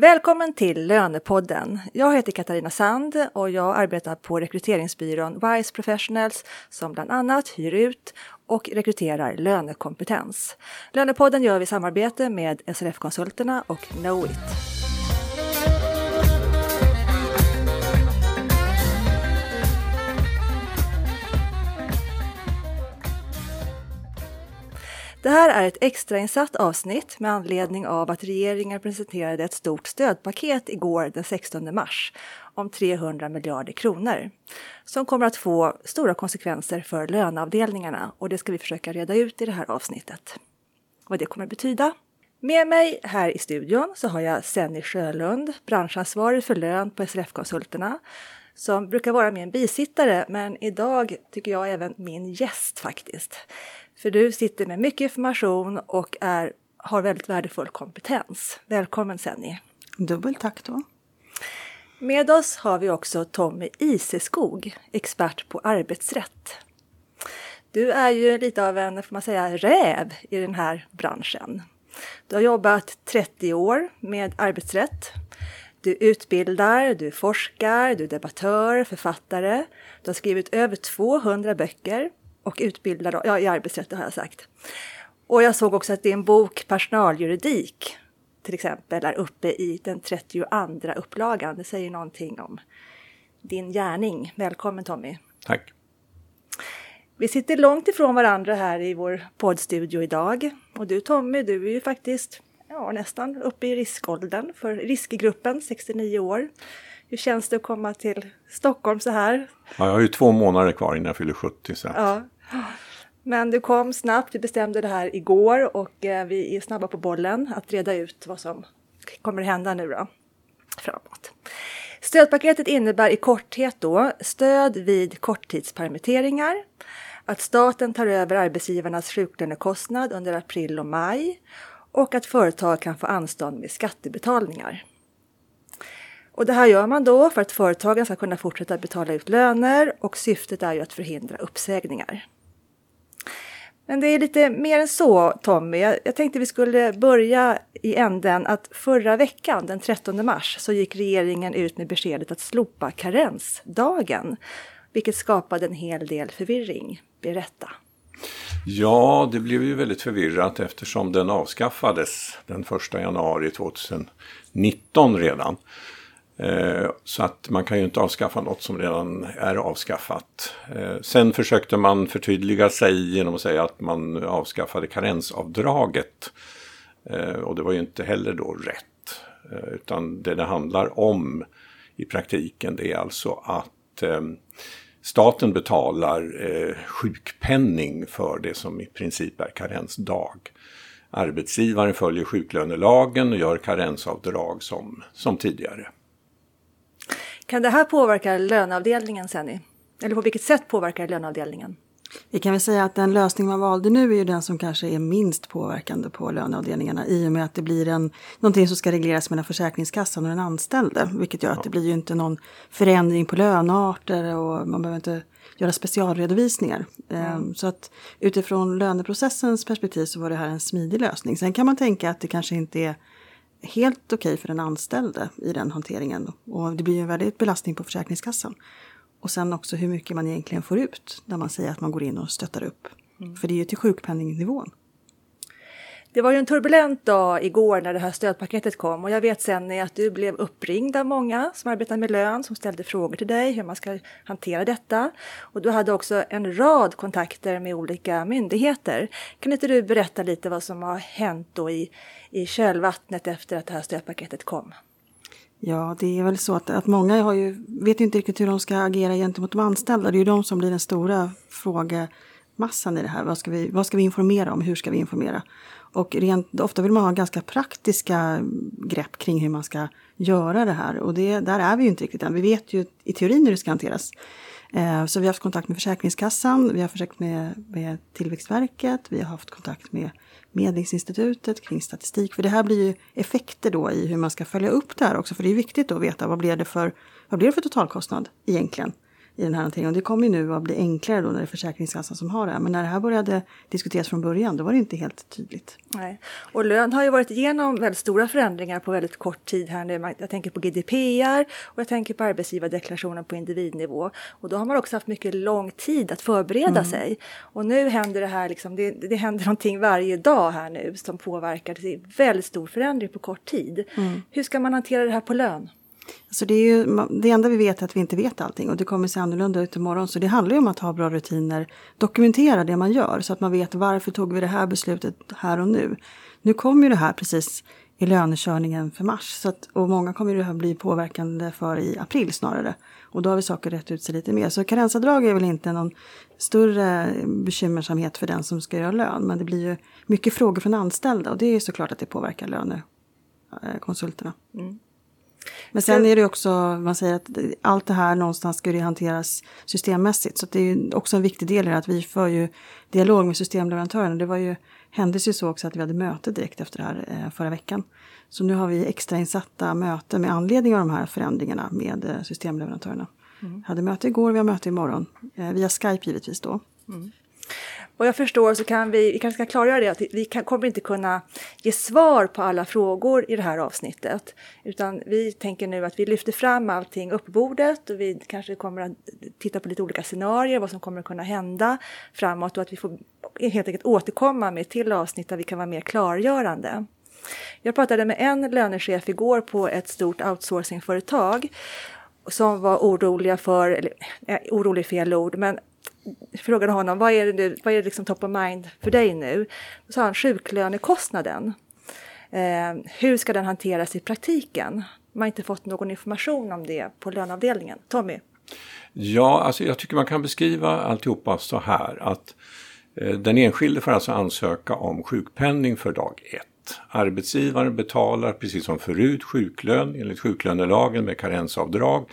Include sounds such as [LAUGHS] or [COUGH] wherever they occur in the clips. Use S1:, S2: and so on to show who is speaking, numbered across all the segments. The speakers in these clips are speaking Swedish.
S1: Välkommen till Lönepodden. Jag heter Katarina Sand och jag arbetar på rekryteringsbyrån Wise Professionals som bland annat hyr ut och rekryterar lönekompetens. Lönepodden gör vi i samarbete med SRF-konsulterna och Knowit. Det här är ett extrainsatt avsnitt med anledning av att regeringen presenterade ett stort stödpaket igår den 16 mars om 300 miljarder kronor som kommer att få stora konsekvenser för löneavdelningarna och det ska vi försöka reda ut i det här avsnittet. Vad det kommer att betyda. Med mig här i studion så har jag Senny Sjölund, branschansvarig för lön på SRF-konsulterna som brukar vara min bisittare, men idag tycker jag även min gäst faktiskt. För du sitter med mycket information och är, har väldigt värdefull kompetens. Välkommen Senny!
S2: Dubbelt tack då!
S1: Med oss har vi också Tommy Iseskog, expert på arbetsrätt. Du är ju lite av en, får man säga, räv i den här branschen. Du har jobbat 30 år med arbetsrätt. Du utbildar, du forskar, du är debattör, författare. Du har skrivit över 200 böcker och utbildar ja, i arbetsrätt, har jag sagt. Och jag såg också att din bok Personaljuridik till exempel är uppe i den 32 upplagan. Det säger någonting om din gärning. Välkommen Tommy!
S3: Tack!
S1: Vi sitter långt ifrån varandra här i vår poddstudio idag. Och du Tommy, du är ju faktiskt ja, nästan uppe i riskåldern för riskgruppen, 69 år. Hur känns det att komma till Stockholm så här?
S3: Ja, jag har ju två månader kvar innan jag fyller 70. Så.
S1: Ja. Men du kom snabbt, vi bestämde det här igår och eh, vi är snabba på bollen att reda ut vad som kommer hända nu då framåt. Stödpaketet innebär i korthet då stöd vid korttidspermitteringar, att staten tar över arbetsgivarnas sjuklönekostnad under april och maj och att företag kan få anstånd med skattebetalningar. Och det här gör man då för att företagen ska kunna fortsätta betala ut löner och syftet är ju att förhindra uppsägningar. Men det är lite mer än så Tommy. Jag tänkte vi skulle börja i änden att förra veckan, den 13 mars, så gick regeringen ut med beskedet att slopa karensdagen, vilket skapade en hel del förvirring. Berätta!
S3: Ja, det blev ju väldigt förvirrat eftersom den avskaffades den 1 januari 2019 redan. Eh, så att man kan ju inte avskaffa något som redan är avskaffat. Eh, sen försökte man förtydliga sig genom att säga att man avskaffade karensavdraget. Eh, och det var ju inte heller då rätt. Utan det det handlar om i praktiken det är alltså att staten betalar sjukpenning för det som i princip är karensdag. Arbetsgivaren följer sjuklönelagen och gör karensavdrag som, som tidigare.
S1: Kan det här påverka löneavdelningen Senny? Eller på vilket sätt påverkar löneavdelningen?
S2: Vi kan väl säga att den lösning man valde nu är ju den som kanske är minst påverkande på löneavdelningarna i och med att det blir en, någonting som ska regleras mellan Försäkringskassan och den anställde. Vilket gör att det blir ju inte någon förändring på lönearter och man behöver inte göra specialredovisningar. Mm. Så att utifrån löneprocessens perspektiv så var det här en smidig lösning. Sen kan man tänka att det kanske inte är helt okej okay för den anställde i den hanteringen. Och det blir en väldigt belastning på Försäkringskassan. Och sen också hur mycket man egentligen får ut när man säger att man går in och stöttar upp. Mm. För det är ju till sjukpenningnivån.
S1: Det var ju en turbulent dag igår när det här stödpaketet kom och jag vet sen att du blev uppringd av många som arbetar med lön som ställde frågor till dig hur man ska hantera detta. Och du hade också en rad kontakter med olika myndigheter. Kan inte du berätta lite vad som har hänt då i, i kölvattnet efter att det här stödpaketet kom?
S2: Ja, det är väl så att, att många har ju, vet inte riktigt hur de ska agera gentemot de anställda. Det är ju de som blir den stora frågemassan i det här. Vad ska vi, vad ska vi informera om? Hur ska vi informera? Och rent, ofta vill man ha ganska praktiska grepp kring hur man ska göra det här. Och det, där är vi ju inte riktigt än. Vi vet ju i teorin hur det ska hanteras. Eh, så vi har haft kontakt med Försäkringskassan, vi har försökt med, med Tillväxtverket, vi har haft kontakt med Medlingsinstitutet kring statistik. För det här blir ju effekter då i hur man ska följa upp det här också. För det är viktigt att veta vad blir det för, vad blir det för totalkostnad egentligen i den här hanteringen. Och det kommer ju nu att bli enklare då när det är Försäkringskassan som har det här. Men när det här började diskuteras från början då var det inte helt tydligt.
S1: Nej. Och lön har ju varit igenom väldigt stora förändringar på väldigt kort tid här nu. Jag tänker på GDPR och jag tänker på arbetsgivardeklarationen på individnivå. Och då har man också haft mycket lång tid att förbereda mm. sig. Och nu händer det här, liksom, det, det händer någonting varje dag här nu som påverkar. Det är väldigt stor förändring på kort tid. Mm. Hur ska man hantera det här på lön?
S2: Alltså det, är ju, det enda vi vet är att vi inte vet allting och det kommer se annorlunda ut imorgon. Så det handlar ju om att ha bra rutiner, dokumentera det man gör så att man vet varför tog vi det här beslutet här och nu. Nu kommer ju det här precis i lönekörningen för mars så att, och många kommer det här bli påverkande för i april snarare. Och då har vi saker rätt ut sig lite mer. Så karensavdrag är väl inte någon större bekymmersamhet för den som ska göra lön. Men det blir ju mycket frågor från anställda och det är såklart att det påverkar lönekonsulterna. Mm. Men sen är det också, man säger att allt det här någonstans ska det hanteras systemmässigt. Så det är också en viktig del i det att vi för ju dialog med systemleverantörerna. Det var ju, hände ju så också att vi hade möte direkt efter det här eh, förra veckan. Så nu har vi extrainsatta möten med anledning av de här förändringarna med eh, systemleverantörerna. Mm. hade möte igår, vi har möte imorgon. Eh, via Skype givetvis då. Mm.
S1: Vad jag förstår så kan vi, vi kanske ska klargöra det, att vi kan, kommer inte kunna ge svar på alla frågor i det här avsnittet. Utan vi tänker nu att vi lyfter fram allting upp på bordet och vi kanske kommer att titta på lite olika scenarier, vad som kommer att kunna hända framåt och att vi får helt enkelt återkomma med till avsnitt där vi kan vara mer klargörande. Jag pratade med en lönechef igår på ett stort outsourcingföretag som var oroliga för, eller eh, orolig fel ord, men frågade honom vad är det, vad är det liksom top of mind för dig nu? Då sa han sjuklönekostnaden. Eh, hur ska den hanteras i praktiken? Man har inte fått någon information om det på löneavdelningen. Tommy?
S3: Ja, alltså jag tycker man kan beskriva alltihopa så här att eh, den enskilde får alltså ansöka om sjukpenning för dag ett. Arbetsgivaren betalar precis som förut sjuklön enligt sjuklönelagen med karensavdrag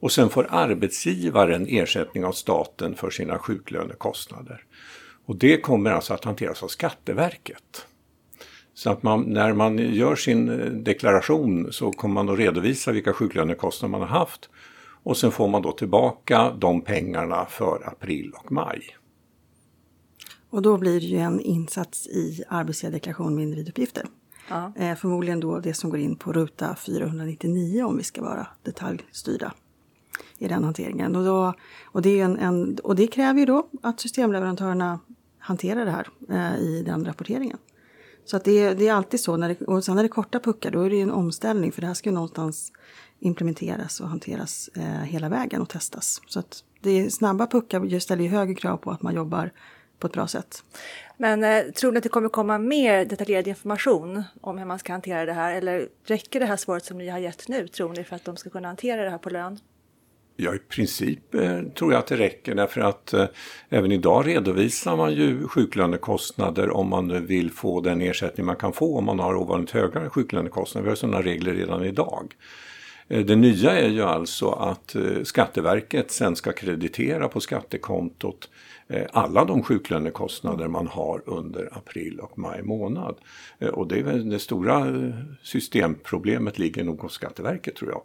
S3: och sen får arbetsgivaren ersättning av staten för sina sjuklönekostnader. Och det kommer alltså att hanteras av Skatteverket. Så att man, när man gör sin eh, deklaration så kommer man att redovisa vilka sjuklönekostnader man har haft. Och sen får man då tillbaka de pengarna för april och maj.
S2: Och då blir det ju en insats i arbetsgivardeklaration med individuppgifter. Ja. Eh, förmodligen då det som går in på ruta 499 om vi ska vara detaljstyrda i den hanteringen. Och, då, och, det, en, en, och det kräver ju då att systemleverantörerna hanterar det här eh, i den rapporteringen. Så att det, det är alltid så, när det, och sen när det är korta puckar då är det en omställning för det här ska ju någonstans implementeras och hanteras eh, hela vägen och testas. Så att det är snabba puckar ställer ju högre krav på att man jobbar på ett bra sätt.
S1: Men eh, tror ni att det kommer komma mer detaljerad information om hur man ska hantera det här? Eller räcker det här svaret som ni har gett nu, tror ni, för att de ska kunna hantera det här på lön?
S3: Ja, i princip eh, tror jag att det räcker därför att eh, även idag redovisar man ju sjuklönekostnader om man vill få den ersättning man kan få om man har ovanligt höga sjuklönekostnader. Vi har sådana regler redan idag. Eh, det nya är ju alltså att eh, Skatteverket sen ska kreditera på skattekontot eh, alla de sjuklönekostnader man har under april och maj månad. Eh, och det, är väl det stora eh, systemproblemet ligger nog hos Skatteverket tror jag.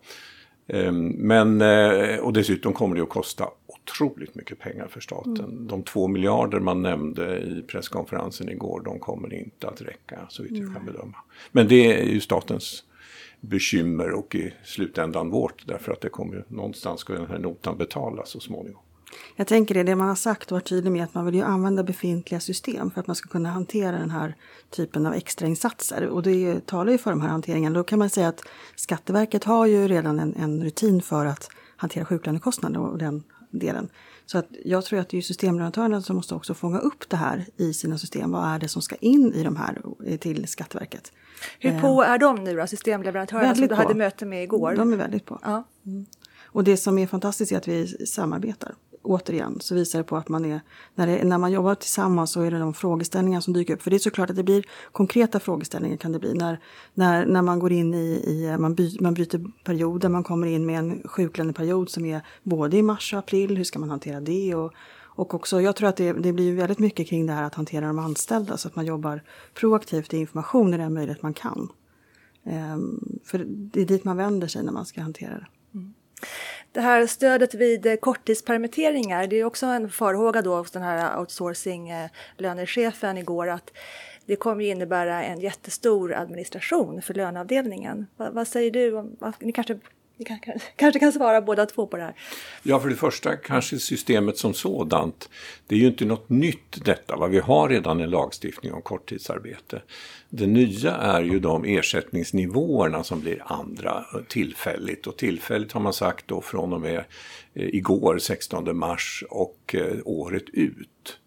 S3: Ehm, men, eh, och dessutom kommer det att kosta otroligt mycket pengar för staten. Mm. De två miljarder man nämnde i presskonferensen igår, de kommer inte att räcka så vitt jag kan bedöma. Men det är ju statens bekymmer och i slutändan vårt därför att det kommer någonstans ska den här notan betalas så småningom.
S2: Jag tänker det, det man har sagt och varit tydlig med att man vill ju använda befintliga system för att man ska kunna hantera den här typen av extrainsatser. Och det talar ju för de här hanteringarna. Då kan man säga att Skatteverket har ju redan en, en rutin för att hantera sjuklönekostnader och den delen. Så att jag tror att det är systemleverantörerna som måste också fånga upp det här i sina system. Vad är det som ska in i de här till Skatteverket?
S1: Hur på är de nu då, systemleverantörerna som du på. hade möte med igår?
S2: De är väldigt på. Ja. Mm. Och det som är fantastiskt är att vi samarbetar återigen så visar det på att man är, när, det, när man jobbar tillsammans så är det de frågeställningar som dyker upp. För det är såklart att det blir konkreta frågeställningar kan det bli när, när, när man går in i, i man, by, man byter perioder, man kommer in med en sjuklöneperiod som är både i mars och april, hur ska man hantera det? Och, och också, jag tror att det, det blir väldigt mycket kring det här att hantera de anställda så att man jobbar proaktivt i information i den möjlighet man kan. Um, för det är dit man vänder sig när man ska hantera det. Mm.
S1: Det här stödet vid eh, korttidspermitteringar, det är också en farhåga då hos den här outsourcing-lönechefen igår att det kommer innebära en jättestor administration för löneavdelningen. Vad, vad säger du? Ni kanske ni kanske kan svara båda två på det här.
S3: Ja, för det första kanske systemet som sådant. Det är ju inte något nytt detta. Va? Vi har redan en lagstiftning om korttidsarbete. Det nya är ju de ersättningsnivåerna som blir andra tillfälligt. Och tillfälligt har man sagt då från och med eh, igår, 16 mars och eh, året ut.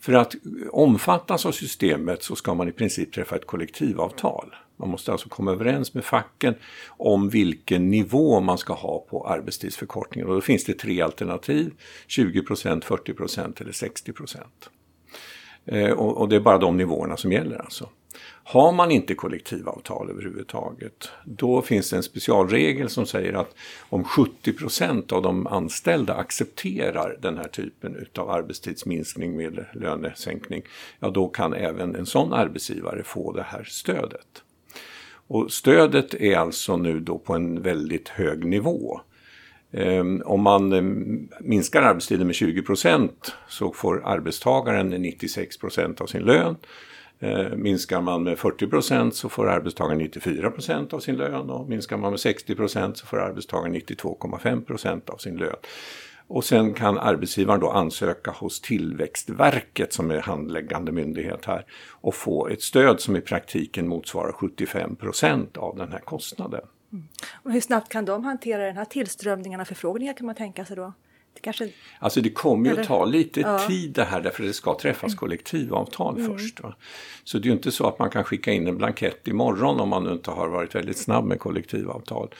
S3: För att omfattas av systemet så ska man i princip träffa ett kollektivavtal. Man måste alltså komma överens med facken om vilken nivå man ska ha på arbetstidsförkortningen. Och då finns det tre alternativ, 20% 40% eller 60 eh, och, det är bara de nivåerna som gäller alltså. Har man inte kollektivavtal överhuvudtaget, då finns det en specialregel som säger att om 70 procent av de anställda accepterar den här typen av arbetstidsminskning med lönesänkning, ja då kan även en sån arbetsgivare få det här stödet. Och stödet är alltså nu då på en väldigt hög nivå. Ehm, om man eh, minskar arbetstiden med 20 procent så får arbetstagaren 96 procent av sin lön. Ehm, minskar man med 40 procent så får arbetstagaren 94 procent av sin lön och minskar man med 60 procent så får arbetstagaren 92,5 procent av sin lön. Och sen kan arbetsgivaren då ansöka hos Tillväxtverket som är handläggande myndighet här och få ett stöd som i praktiken motsvarar 75 procent av den här kostnaden.
S1: Mm. Och hur snabbt kan de hantera den här tillströmningen av förfrågningar kan man tänka sig då?
S3: Det kanske... Alltså det kommer ju att ta lite ja. tid det här därför det ska träffas mm. kollektivavtal mm. först. Va? Så det är ju inte så att man kan skicka in en blankett imorgon om man inte har varit väldigt snabb med kollektivavtal.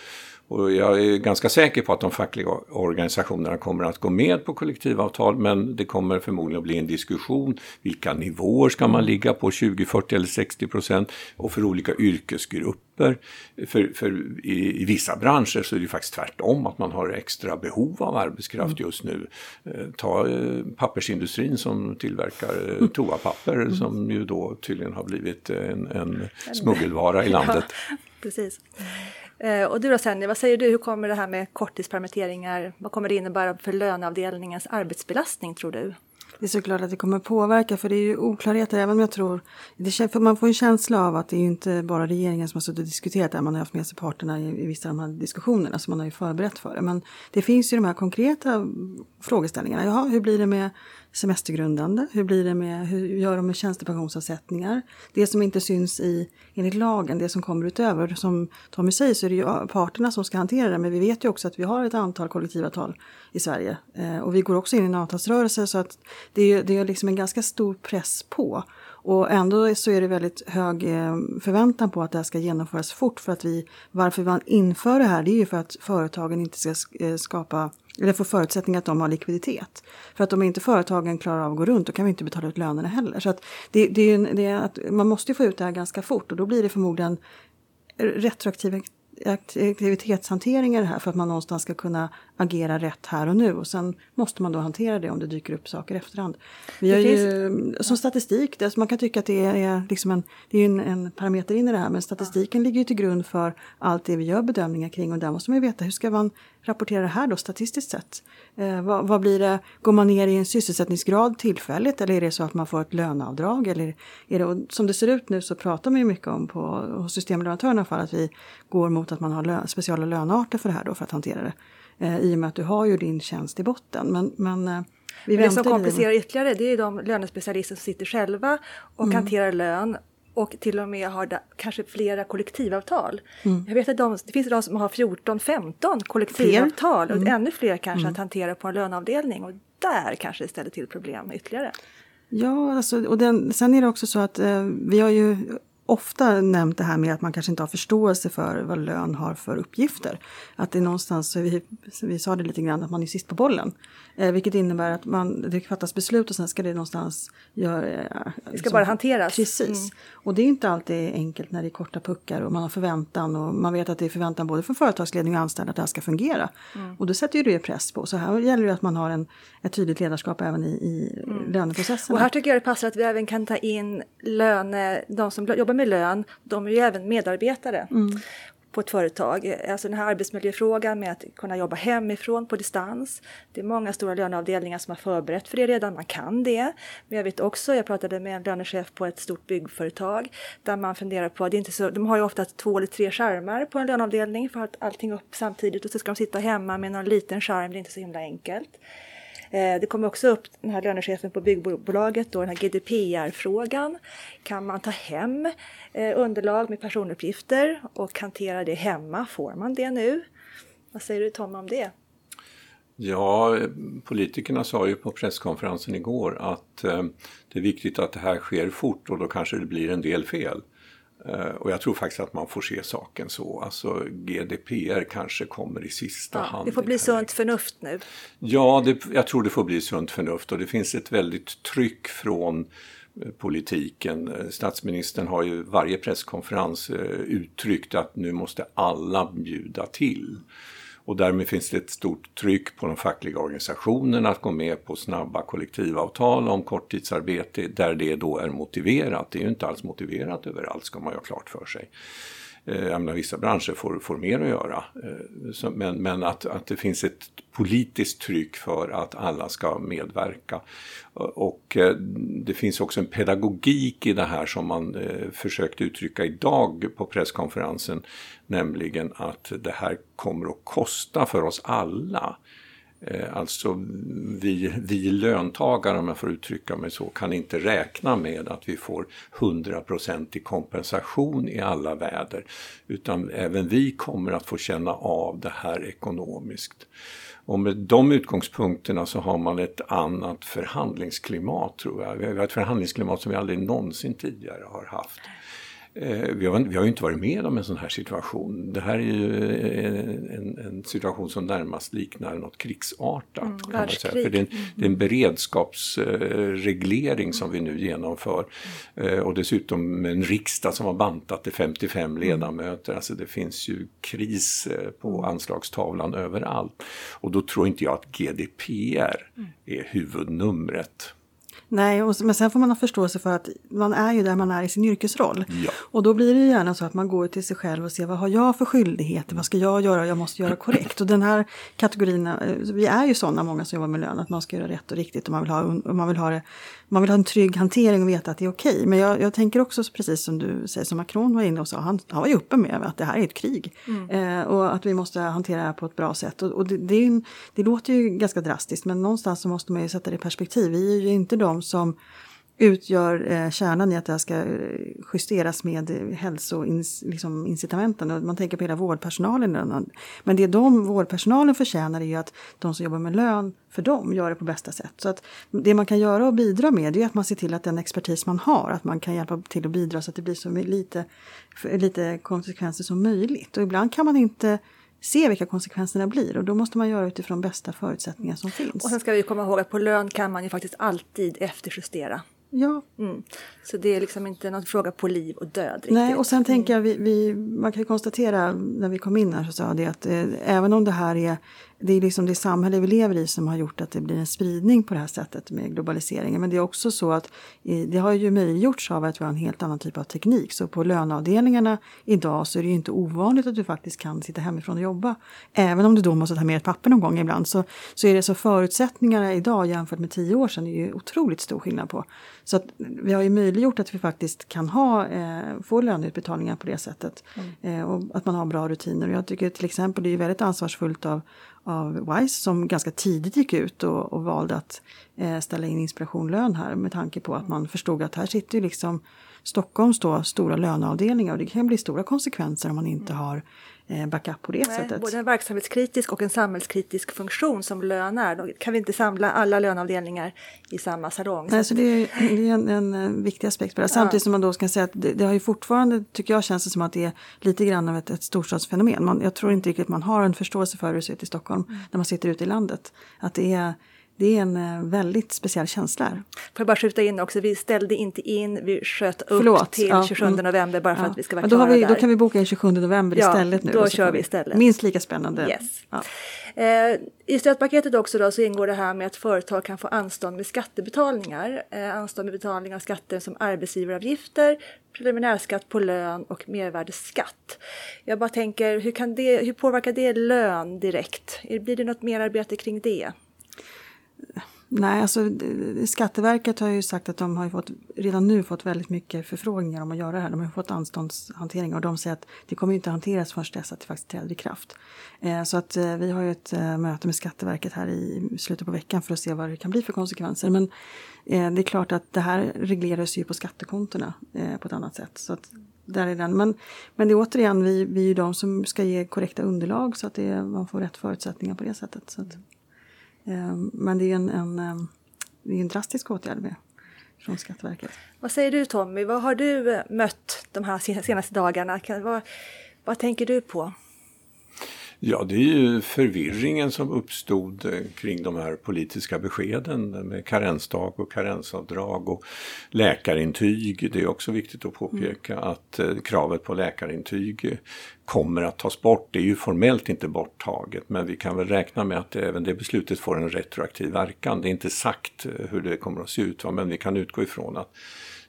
S3: Och jag är ganska säker på att de fackliga organisationerna kommer att gå med på kollektivavtal men det kommer förmodligen att bli en diskussion. Vilka nivåer ska man ligga på, 20, 40 eller 60 procent? Och för olika yrkesgrupper. För, för i, i, vissa branscher så är det faktiskt tvärtom, att man har extra behov av arbetskraft mm. just nu. Eh, ta eh, pappersindustrin som tillverkar eh, toapapper mm. som ju då tydligen har blivit en, en smuggelvara i [LAUGHS] landet.
S1: Ja, precis. Eh, och du då Senja, vad säger du? Hur kommer det här med korttidspermitteringar, vad kommer det innebära för löneavdelningens arbetsbelastning tror du?
S2: Det är såklart att det kommer påverka för det är ju oklarheter även om jag tror, det, för man får en känsla av att det är inte bara regeringen som har suttit och diskuterat det man har haft med sig parterna i, i vissa av de här diskussionerna så man har ju förberett för det. Men det finns ju de här konkreta frågeställningarna. Jaha, hur blir det med semestergrundande? Hur blir det med, hur gör de med tjänstepensionsavsättningar? Det som inte syns i, enligt lagen, det som kommer utöver. Som Tommy säger så är det ju parterna som ska hantera det, men vi vet ju också att vi har ett antal kollektivavtal i Sverige. Eh, och vi går också in i en avtalsrörelse så att det är, det är liksom en ganska stor press på. Och ändå så är det väldigt hög eh, förväntan på att det här ska genomföras fort. För att vi, varför man inför det här, det är ju för att företagen inte ska eh, skapa eller få förutsättningar att de har likviditet. För att om inte företagen klarar av att gå runt då kan vi inte betala ut lönerna heller. Så att det, det är, det är att man måste få ut det här ganska fort och då blir det förmodligen retroaktiva aktivitetshanteringar här för att man någonstans ska kunna agera rätt här och nu och sen måste man då hantera det om det dyker upp saker i efterhand. Vi har ju, som statistik, det, man kan tycka att det är, liksom en, det är en, en parameter in i det här men statistiken ligger ju till grund för allt det vi gör bedömningar kring och där måste man ju veta hur ska man rapportera det här då statistiskt sett? Eh, vad, vad, blir det, går man ner i en sysselsättningsgrad tillfälligt eller är det så att man får ett löneavdrag? Eller är det, som det ser ut nu så pratar man ju mycket om på hos systemleverantörerna för att vi går mot att man har lö, speciella lönearter för det här då för att hantera det. Eh, I och med att du har ju din tjänst i botten. Men, men eh,
S1: vi men det som komplicerar ytterligare det är de lönespecialister som sitter själva och mm. hanterar lön och till och med har da, kanske flera kollektivavtal. Mm. Jag vet att de, det finns de som har 14-15 kollektivavtal mm. och ännu fler kanske mm. att hantera på en löneavdelning och där kanske det ställer till problem ytterligare.
S2: Ja, alltså, och den, sen är det också så att eh, vi har ju ofta nämnt det här med att man kanske inte har förståelse för vad lön har för uppgifter. Att det är någonstans, vi, vi sa det lite grann, att man är sist på bollen. Eh, vilket innebär att man, det fattas beslut och sen ska det någonstans göra...
S1: Eh, det ska liksom, bara hanteras.
S2: Precis. Mm. Och det är inte alltid enkelt när det är korta puckar och man har förväntan och man vet att det är förväntan både från företagsledning och anställda att det här ska fungera. Mm. Och då sätter ju det press på. Så här gäller det att man har en, ett tydligt ledarskap även i, i mm. löneprocessen.
S1: Och här tycker jag det passar att vi även kan ta in löne, de som jobbar med lön, de är ju även medarbetare. Mm på ett företag. Alltså den här arbetsmiljöfrågan med att kunna jobba hemifrån på distans. Det är många stora löneavdelningar som har förberett för det redan, man kan det. Men jag vet också, jag pratade med en lönechef på ett stort byggföretag där man funderar på, det är inte så, de har ju ofta två eller tre skärmar på en löneavdelning för att allting upp samtidigt och så ska de sitta hemma med någon liten skärm, det är inte så himla enkelt. Eh, det kommer också upp den här lönechefen på byggbolaget, då, den här GDPR-frågan. Kan man ta hem eh, underlag med personuppgifter och hantera det hemma? Får man det nu? Vad säger du Tom om det?
S3: Ja, politikerna sa ju på presskonferensen igår att eh, det är viktigt att det här sker fort och då kanske det blir en del fel. Eh, och jag tror faktiskt att man får se saken så. Alltså GDPR kanske kommer i sista ja, hand.
S1: Det får bli sunt förnuft nu.
S3: Ja, det, jag tror det får bli sunt förnuft och det finns ett väldigt tryck från eh, politiken. Eh, statsministern har ju varje presskonferens uttryckt att nu måste alla bjuda till. Och därmed finns det ett stort tryck på de fackliga organisationerna att gå med på snabba kollektivavtal om korttidsarbete där det då är motiverat. Det är ju inte alls motiverat överallt ska man ju ha klart för sig. Eh, jag menar, vissa branscher får, får mer att göra. Eh, men, men att, att det finns ett politiskt tryck för att alla ska medverka. Eh, och det finns också en pedagogik i det här som man försökte uttrycka idag på presskonferensen. Nämligen att det här kommer att kosta för oss alla. Eh, alltså vi, vi löntagare, om jag får uttrycka mig så, kan inte räkna med att vi får 100% kompensation i alla väder. Utan även vi kommer att få känna av det här ekonomiskt. Och med de utgångspunkterna så har man ett annat förhandlingsklimat tror jag. Vi har ett förhandlingsklimat som vi aldrig någonsin tidigare har haft. Eh, vi har, vi har ju inte varit med om en sån här situation. Det här är ju en, en situation som närmast liknar något krigsartat. Mm, kan man säga. För det, är en, det är en beredskapsreglering som vi nu genomför. Mm. Och dessutom med en riksdag som har bantat till 55 mm. ledamöter. Alltså det finns ju kris eh, på mm. anslagstavlan överallt. Och då tror inte jag att GDPR mm. är huvudnumret.
S2: Nej, och, men sen får man ha förståelse för att man är ju där man är i sin yrkesroll.
S3: Ja.
S2: Och då blir det ju gärna så att man går till sig själv och ser vad har jag för skyldigheter, vad ska jag göra, jag måste göra korrekt. Och den här kategorin, eh, vi är ju sådana många som jobbar med lön, att man ska göra rätt och riktigt och man vill ha, man vill ha, det, man vill ha en trygg hantering och veta att det är okej. Men jag, jag tänker också precis som du säger, som Macron var inne och sa, han, han var ju uppe med att det här är ett krig. Mm. Eh, och att vi måste hantera det här på ett bra sätt. Och, och det, det, är, det låter ju ganska drastiskt, men någonstans så måste man ju sätta det i perspektiv. Vi är ju inte de som utgör eh, kärnan i att det här ska eh, justeras med eh, hälsoincitamenten. Liksom, man tänker på hela vårdpersonalen. Men det de vårdpersonalen förtjänar är ju att de som jobbar med lön för dem gör det på bästa sätt. Så att det man kan göra och bidra med är att man ser till att den expertis man har, att man kan hjälpa till att bidra så att det blir så lite, lite konsekvenser som möjligt. Och ibland kan man inte se vilka konsekvenserna blir och då måste man göra utifrån bästa förutsättningar som finns.
S1: Och sen ska vi komma ihåg att på lön kan man ju faktiskt alltid efterjustera.
S2: Ja.
S1: Mm. Så det är liksom inte någon fråga på liv och död. Riktigt.
S2: Nej, och sen tänker jag, vi, vi, man kan konstatera när vi kom in här så sa det att eh, även om det här är det är liksom det samhälle vi lever i som har gjort att det blir en spridning på det här sättet med globaliseringen. Men det är också så att det har ju möjliggjorts av att vi har en helt annan typ av teknik. Så på löneavdelningarna idag så är det ju inte ovanligt att du faktiskt kan sitta hemifrån och jobba. Även om du då måste ta med ett papper någon gång ibland så, så är det så förutsättningarna idag jämfört med tio år sedan är ju otroligt stor skillnad på. Så att vi har ju möjliggjort att vi faktiskt kan ha, eh, få löneutbetalningar på det sättet. Mm. Eh, och att man har bra rutiner. Och jag tycker till exempel det är väldigt ansvarsfullt av av WISE som ganska tidigt gick ut och, och valde att eh, ställa in inspirationlön här med tanke på att man förstod att här sitter ju liksom Stockholms då stora löneavdelningar och det kan bli stora konsekvenser om man inte har backup på det Nej, sättet.
S1: Både en verksamhetskritisk och en samhällskritisk funktion som lön är. Då kan vi inte samla alla löneavdelningar i samma salong.
S2: Nej, så det är, det är en, en, en, viktig aspekt på det. Samtidigt ja. som man då ska säga att det, det, har ju fortfarande, tycker jag, känns det som att det är lite grann av ett, ett storstadsfenomen. Man, jag tror inte riktigt man har en förståelse för hur det ser ut i Stockholm mm. när man sitter ute i landet. Att det är det är en eh, väldigt speciell känsla. Får
S1: jag bara skjuta in också, vi ställde inte in, vi sköt upp Förlåt, till ja, 27 mm. november bara för ja. att vi ska vara
S2: ja,
S1: då klara
S2: vi,
S1: där.
S2: Då kan vi boka in 27 november ja, istället nu.
S1: då kör vi istället.
S2: Minst lika spännande.
S1: Yes. Ja. Eh, I stödpaketet också då så ingår det här med att företag kan få anstånd med skattebetalningar. Eh, anstånd med betalning av skatter som arbetsgivaravgifter, preliminärskatt på lön och mervärdesskatt. Jag bara tänker, hur, kan det, hur påverkar det lön direkt? Blir det något merarbete kring det?
S2: Nej, alltså Skatteverket har ju sagt att de har fått, redan nu fått väldigt mycket förfrågningar om att göra det här. De har fått anståndshantering och de säger att det kommer inte hanteras förrän dess att det faktiskt träder i kraft. Eh, så att eh, vi har ju ett eh, möte med Skatteverket här i slutet på veckan för att se vad det kan bli för konsekvenser. Men eh, det är klart att det här regleras ju på skattekontona eh, på ett annat sätt. Så att där är den. Men, men det är återigen, vi, vi är ju de som ska ge korrekta underlag så att det, man får rätt förutsättningar på det sättet. Så att, Ehm, men det är en, en, ehm, det är en drastisk åtgärd med, från Skatteverket.
S1: Vad säger du Tommy, vad har du eh, mött de här senaste dagarna? Vad, vad tänker du på?
S3: Ja, det är ju förvirringen som uppstod eh, kring de här politiska beskeden med karensdag och karensavdrag och läkarintyg. Det är också viktigt att påpeka mm. att eh, kravet på läkarintyg kommer att tas bort. Det är ju formellt inte borttaget men vi kan väl räkna med att även det beslutet får en retroaktiv verkan. Det är inte sagt eh, hur det kommer att se ut men vi kan utgå ifrån att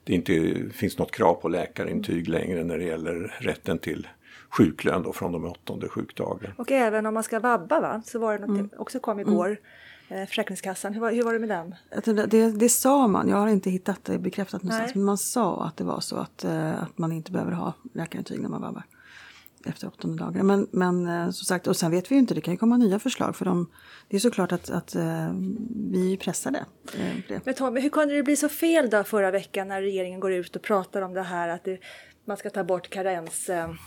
S3: det inte finns något krav på läkarintyg längre när det gäller rätten till sjuklön då från de åttonde sjukdagen.
S1: Och även om man ska vabba va? så var det något mm. också kom igår. Mm. Försäkringskassan, hur var, hur var det med den?
S2: Det, det, det, sa man, jag har inte hittat det bekräftat någonstans, Nej. men man sa att det var så att, eh, att man inte behöver ha läkarintyg när man vabbar efter åttonde dagen. Men, men eh, som sagt, och sen vet vi ju inte, det kan ju komma nya förslag för de, det är såklart att, att vi är pressade.
S1: Men Tommy, hur kunde det bli så fel då förra veckan när regeringen går ut och pratar om det här att det, man ska ta bort karensdagen.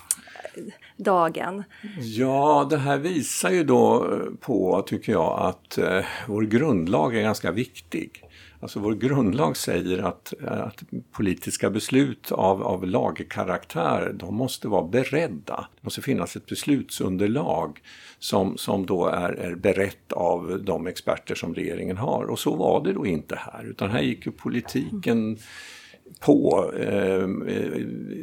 S3: Ja, det här visar ju då eh, på, tycker jag, att eh, vår grundlag är ganska viktig. Alltså vår grundlag säger att, eh, att politiska beslut av, av lagkaraktär, de måste vara beredda. Det måste finnas ett beslutsunderlag som, som då är, är berett av de experter som regeringen har. Och så var det då inte här, utan här gick ju politiken på, eh,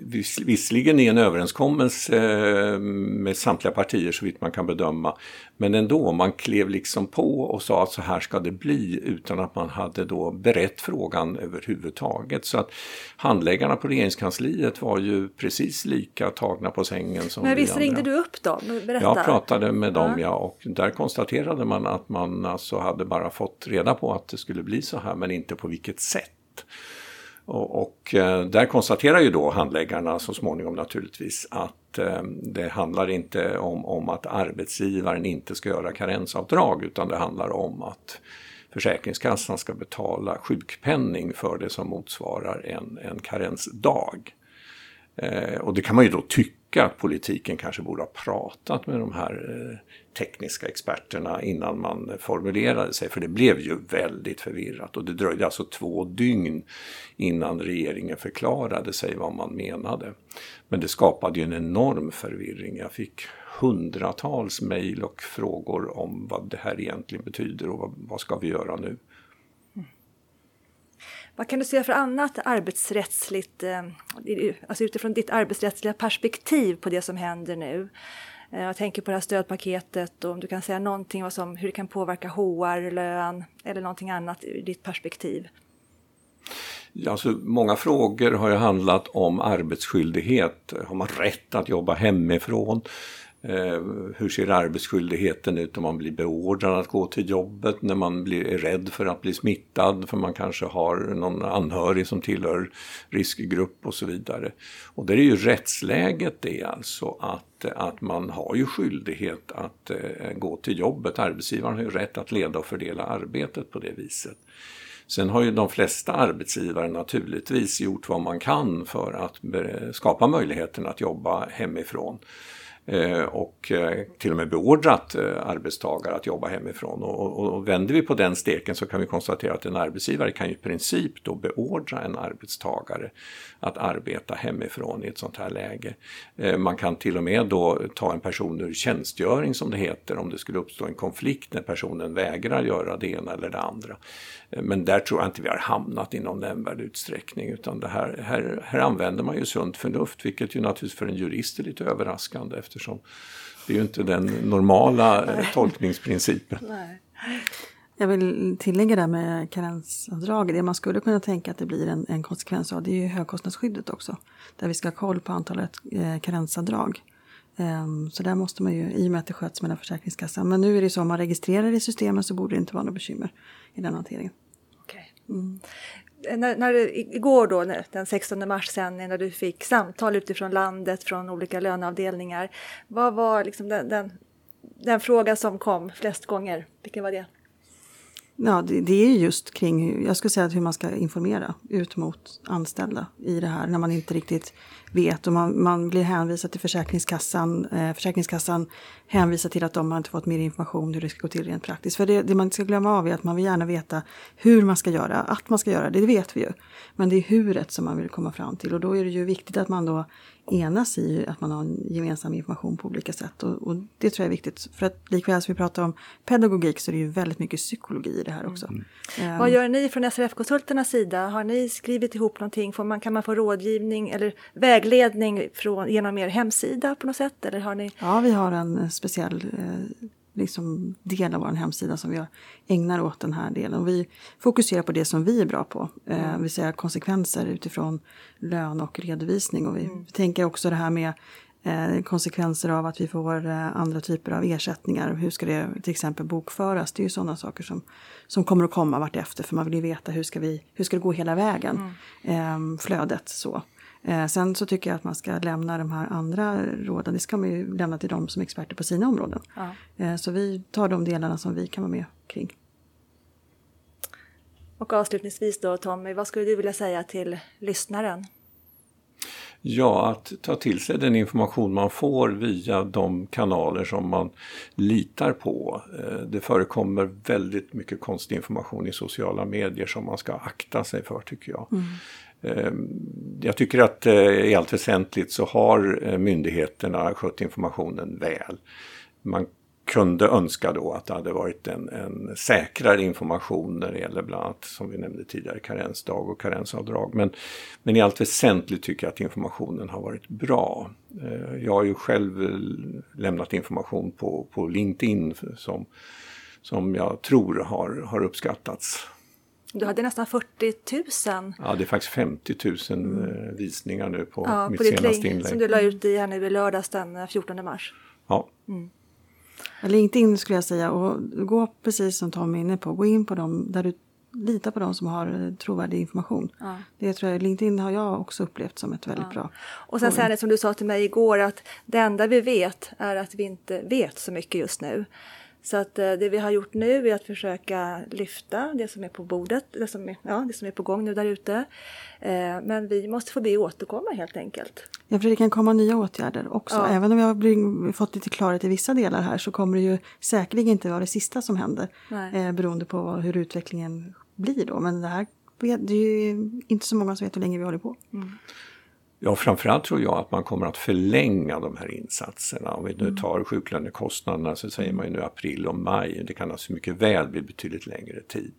S3: vis, visserligen i en överenskommelse eh, med samtliga partier så vitt man kan bedöma, men ändå, man klev liksom på och sa att så här ska det bli utan att man hade då berett frågan överhuvudtaget. Så att handläggarna på regeringskansliet var ju precis lika tagna på sängen som
S1: Men visst
S3: andra.
S1: ringde du upp dem? Berätta.
S3: Jag pratade med dem ja. ja, och där konstaterade man att man alltså hade bara fått reda på att det skulle bli så här men inte på vilket sätt. Och, och eh, där konstaterar ju då handläggarna så småningom naturligtvis att eh, det handlar inte om, om att arbetsgivaren inte ska göra karensavdrag utan det handlar om att Försäkringskassan ska betala sjukpenning för det som motsvarar en, en karensdag. Eh, och det kan man ju då tycka att politiken kanske borde ha pratat med de här eh, tekniska experterna innan man formulerade sig. För det blev ju väldigt förvirrat och det dröjde alltså två dygn innan regeringen förklarade sig vad man menade. Men det skapade ju en enorm förvirring. Jag fick hundratals mejl och frågor om vad det här egentligen betyder och vad, vad ska vi göra nu.
S1: Vad kan du säga för annat arbetsrättsligt, eh, alltså utifrån ditt arbetsrättsliga perspektiv på det som händer nu? Eh, jag tänker på det här stödpaketet och om du kan säga någonting om hur det kan påverka HR, lön eller någonting annat ur ditt perspektiv.
S3: Alltså, många frågor har ju handlat om arbetsskyldighet. Har man rätt att jobba hemifrån? Eh, hur ser arbetsskyldigheten ut om man blir beordrad att gå till jobbet när man blir, är rädd för att bli smittad för man kanske har någon anhörig som tillhör riskgrupp och så vidare. Och det är ju rättsläget det alltså att, att man har ju skyldighet att eh, gå till jobbet. Arbetsgivaren har ju rätt att leda och fördela arbetet på det viset. Sen har ju de flesta arbetsgivare naturligtvis gjort vad man kan för att skapa möjligheten att jobba hemifrån. Eh, och eh, till och med beordrat eh, arbetstagare att jobba hemifrån. Och, och, och vänder vi på den steken så kan vi konstatera att en arbetsgivare kan i princip då beordra en arbetstagare att arbeta hemifrån i ett sånt här läge. Man kan till och med då ta en person ur tjänstgöring som det heter om det skulle uppstå en konflikt när personen vägrar göra det ena eller det andra. Men där tror jag inte vi har hamnat i någon nämnvärd utsträckning utan det här, här, här använder man ju sunt förnuft vilket ju naturligtvis för en jurist är lite överraskande eftersom det är ju inte den normala eh, Nej. tolkningsprincipen. Nej.
S2: Jag vill tillägga det med karensavdraget. Det man skulle kunna tänka att det blir en, en konsekvens av det är ju högkostnadsskyddet också. Där vi ska ha koll på antalet eh, karensavdrag. Um, så där måste man ju, i och med att det sköts mellan Försäkringskassan. Men nu är det så, om man registrerar i systemen så borde det inte vara något bekymmer i den hanteringen.
S1: Mm när, när igår då, den 16 mars sen, när du fick samtal utifrån landet från olika löneavdelningar. Vad var liksom den, den, den fråga som kom flest gånger? Vilken var det?
S2: Ja, det, det, är just kring, jag skulle säga hur man ska informera ut mot anställda i det här när man inte riktigt vet och man, man blir hänvisad till Försäkringskassan. Eh, Försäkringskassan hänvisar till att de har inte fått mer information hur det ska gå till rent praktiskt. För det, det man ska glömma av är att man vill gärna veta hur man ska göra, att man ska göra det, det vet vi ju. Men det är huret som man vill komma fram till och då är det ju viktigt att man då enas i att man har en gemensam information på olika sätt. Och, och, det tror jag är viktigt. För att likväl som vi pratar om pedagogik så är det ju väldigt mycket psykologi i det här också. Mm.
S1: Um, Vad gör ni från SRF-konsulternas sida? Har ni skrivit ihop någonting? Får man, kan man få rådgivning eller vägledning från, genom er hemsida på något sätt? Eller har ni...
S2: Ja, vi har en speciell eh, liksom del av vår hemsida som vi ägnar åt den här delen. Och vi fokuserar på det som vi är bra på, eh, mm. vill säga konsekvenser utifrån lön och redovisning. Och vi, mm. tänker också det här med eh, konsekvenser av att vi får eh, andra typer av ersättningar. Hur ska det till exempel bokföras? Det är ju sådana saker som, som kommer att komma vartefter för man vill ju veta hur ska, vi, hur ska det gå hela vägen, mm. eh, flödet så. Eh, sen så tycker jag att man ska lämna de här andra råden, det ska man ju lämna till de som är experter på sina områden. Ja. Eh, så vi tar de delarna som vi kan vara med kring.
S1: Och avslutningsvis då Tommy, vad skulle du vilja säga till lyssnaren?
S3: Ja, att ta till sig den information man får via de kanaler som man litar på. Eh, det förekommer väldigt mycket konstig information i sociala medier som man ska akta sig för tycker jag. Ehm, jag tycker att eh, i allt väsentligt så har eh, myndigheterna skött informationen väl. Man kunde önska då att det hade varit en, en säkrare information när det gäller bland annat som vi nämnde tidigare karensdag och karensavdrag. Men, men i allt väsentligt tycker jag att informationen har varit bra. Ehm, jag har ju själv eh, lämnat information på, på LinkedIn som, som jag tror har, har uppskattats.
S1: Du hade nästan 40 000.
S3: Ja, det är faktiskt 50 000 mm. visningar nu på ja, mitt på senaste inlägg.
S1: Som du la ut i, här nu i lördags den 14 mars.
S3: Ja. Mm.
S2: LinkedIn skulle jag säga och gå precis som Tom är inne på, gå in på dem där du litar på dem som har trovärdig information. Ja. Det tror jag, LinkedIn har jag också upplevt som ett väldigt ja. bra.
S1: Och sen det som du sa till mig igår att det enda vi vet är att vi inte vet så mycket just nu. Så att eh, det vi har gjort nu är att försöka lyfta det som är på bordet, det som är, ja, det som är på gång nu där ute. Eh, men vi måste få be återkomma helt enkelt.
S2: Ja, för det kan komma nya åtgärder också. Ja. Även om vi har fått lite klarhet i vissa delar här så kommer det ju säkerligen inte vara det sista som händer. Eh, beroende på hur utvecklingen blir då. Men det här det är ju inte så många som vet hur länge vi håller på. Mm.
S3: Ja, framförallt tror jag att man kommer att förlänga de här insatserna. Om vi nu mm. tar sjuklönekostnaderna så säger man ju nu april och maj. Det kan alltså mycket väl bli betydligt längre tid.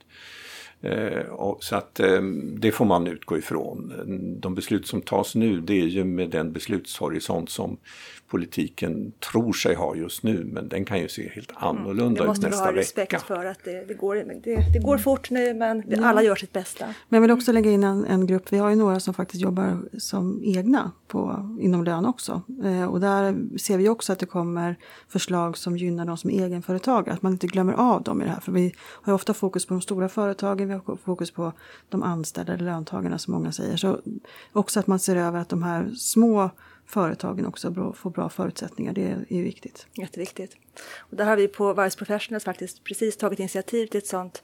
S3: Eh, och, så att eh, det får man utgå ifrån. De beslut som tas nu det är ju med den beslutshorisont som politiken tror sig ha just nu men den kan ju se helt mm. annorlunda ut nästa vecka. Det måste vi ha respekt
S1: vecka. för att det, det går, det, det, går fort nu men ja. alla gör sitt bästa.
S2: Men jag vill också lägga in en, en, grupp, vi har ju några som faktiskt jobbar som egna på, inom lön också. Eh, och där ser vi också att det kommer förslag som gynnar de som är egenföretagare, att man inte glömmer av dem i det här. För vi har ju ofta fokus på de stora företagen, vi har fokus på de anställda, löntagarna som många säger. Så också att man ser över att de här små företagen också får bra förutsättningar. Det är viktigt.
S1: Jätteviktigt. Och där har vi på Vice Professionals faktiskt precis tagit initiativ till ett sånt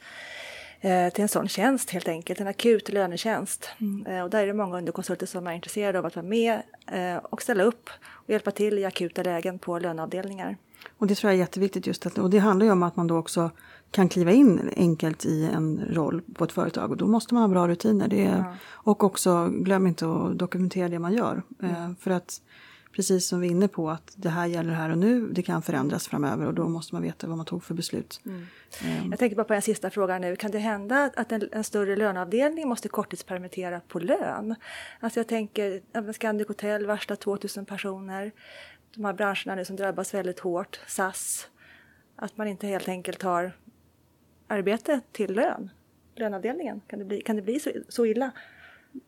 S1: eh, till en sån tjänst helt enkelt, en akut lönetjänst. Mm. Eh, och där är det många underkonsulter som är intresserade av att vara med eh, och ställa upp och hjälpa till i akuta lägen på löneavdelningar.
S2: Och det tror jag är jätteviktigt just att, och det handlar ju om att man då också kan kliva in enkelt i en roll på ett företag och då måste man ha bra rutiner. Det är, ja. Och också glöm inte att dokumentera det man gör. Mm. för att precis som vi är inne på att det här gäller här och nu, det kan förändras framöver och då måste man veta vad man tog för beslut. Mm.
S1: Um. Jag tänker bara på en sista fråga nu, kan det hända att en, en större löneavdelning måste korttidspermittera på lön? Alltså jag tänker, Scandic Hotel varslar 2000 personer, de här branscherna nu som drabbas väldigt hårt, SAS, att man inte helt enkelt har arbete till lön, löneavdelningen, kan det bli, kan det bli så, så illa?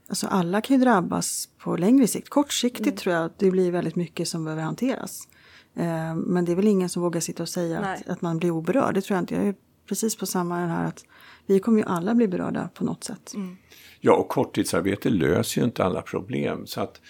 S2: Alltså alla kan ju drabbas på längre sikt. Kortsiktigt mm. tror jag att det blir väldigt mycket som behöver hanteras. Eh, men det är väl ingen som vågar sitta och säga att, att, man blir oberörd. Det tror jag inte. Jag är precis på samma den här att vi kommer ju alla bli berörda på något sätt. Mm.
S3: Ja, och korttidsarbete löser ju inte alla problem. Så att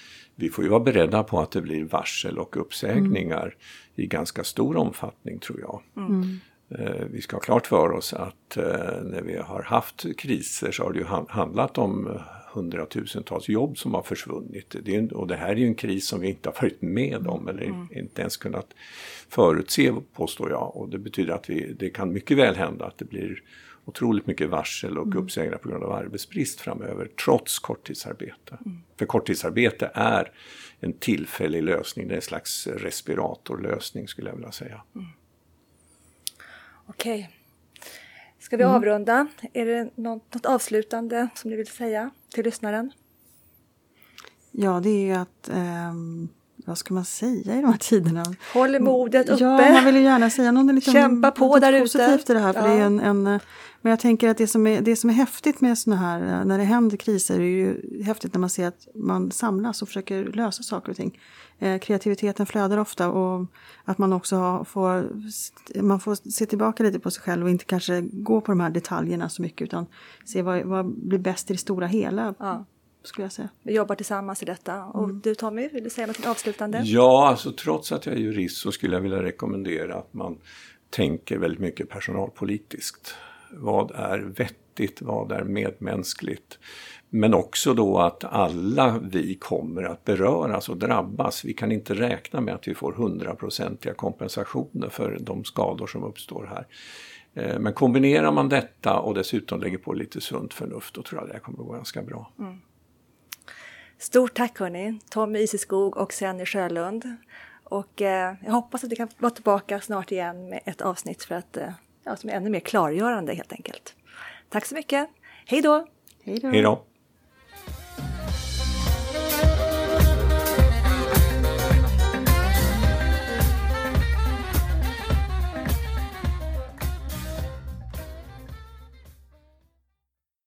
S3: vi får ju vara beredda på att det blir varsel och uppsägningar mm. i ganska stor omfattning tror jag. Mm. Eh, vi ska ha klart för oss att eh, när vi har haft kriser så har det ju handlat om hundratusentals jobb som har försvunnit. Det en, och det här är ju en kris som vi inte har varit med om eller mm. inte ens kunnat förutse påstår jag. Och det betyder att vi, det kan mycket väl hända att det blir otroligt mycket varsel och mm. uppsägningar på grund av arbetsbrist framöver trots korttidsarbete. Mm. För korttidsarbete är en tillfällig lösning, det är en slags respiratorlösning skulle jag vilja säga. Mm.
S1: Okej. Okay. Ska vi mm. avrunda? Är det något, något avslutande som du vill säga till lyssnaren?
S2: Ja, det är ju att eh, vad ska man säga i de här tiderna?
S1: Håll modet uppe.
S2: Ja, man vill ju gärna säga något liksom,
S1: Kämpa på där ute.
S2: positivt i det här. För ja. det är en, en, men jag tänker att det som, är, det som är häftigt med såna här, när det händer kriser, är ju häftigt när man ser att man samlas och försöker lösa saker och ting. Eh, kreativiteten flödar ofta och att man också får, man får se tillbaka lite på sig själv och inte kanske gå på de här detaljerna så mycket utan se vad, vad blir bäst i det stora hela. Ja. Skulle jag säga.
S1: Vi jobbar tillsammans i detta. Och mm. du Tommy, vill du säga något avslutande?
S3: Ja, alltså trots att jag är jurist så skulle jag vilja rekommendera att man tänker väldigt mycket personalpolitiskt. Vad är vettigt? Vad är medmänskligt? Men också då att alla vi kommer att beröras och drabbas. Vi kan inte räkna med att vi får hundraprocentiga kompensationer för de skador som uppstår här. Eh, men kombinerar man detta och dessutom lägger på lite sunt förnuft då tror jag det kommer att gå ganska bra. Mm.
S1: Stort tack hörni, Tommy Iseskog och Senny Sjölund. Och eh, jag hoppas att vi kan vara tillbaka snart igen med ett avsnitt för att, eh, ja, som är ännu mer klargörande helt enkelt. Tack så mycket. Hej då!
S3: Hej då!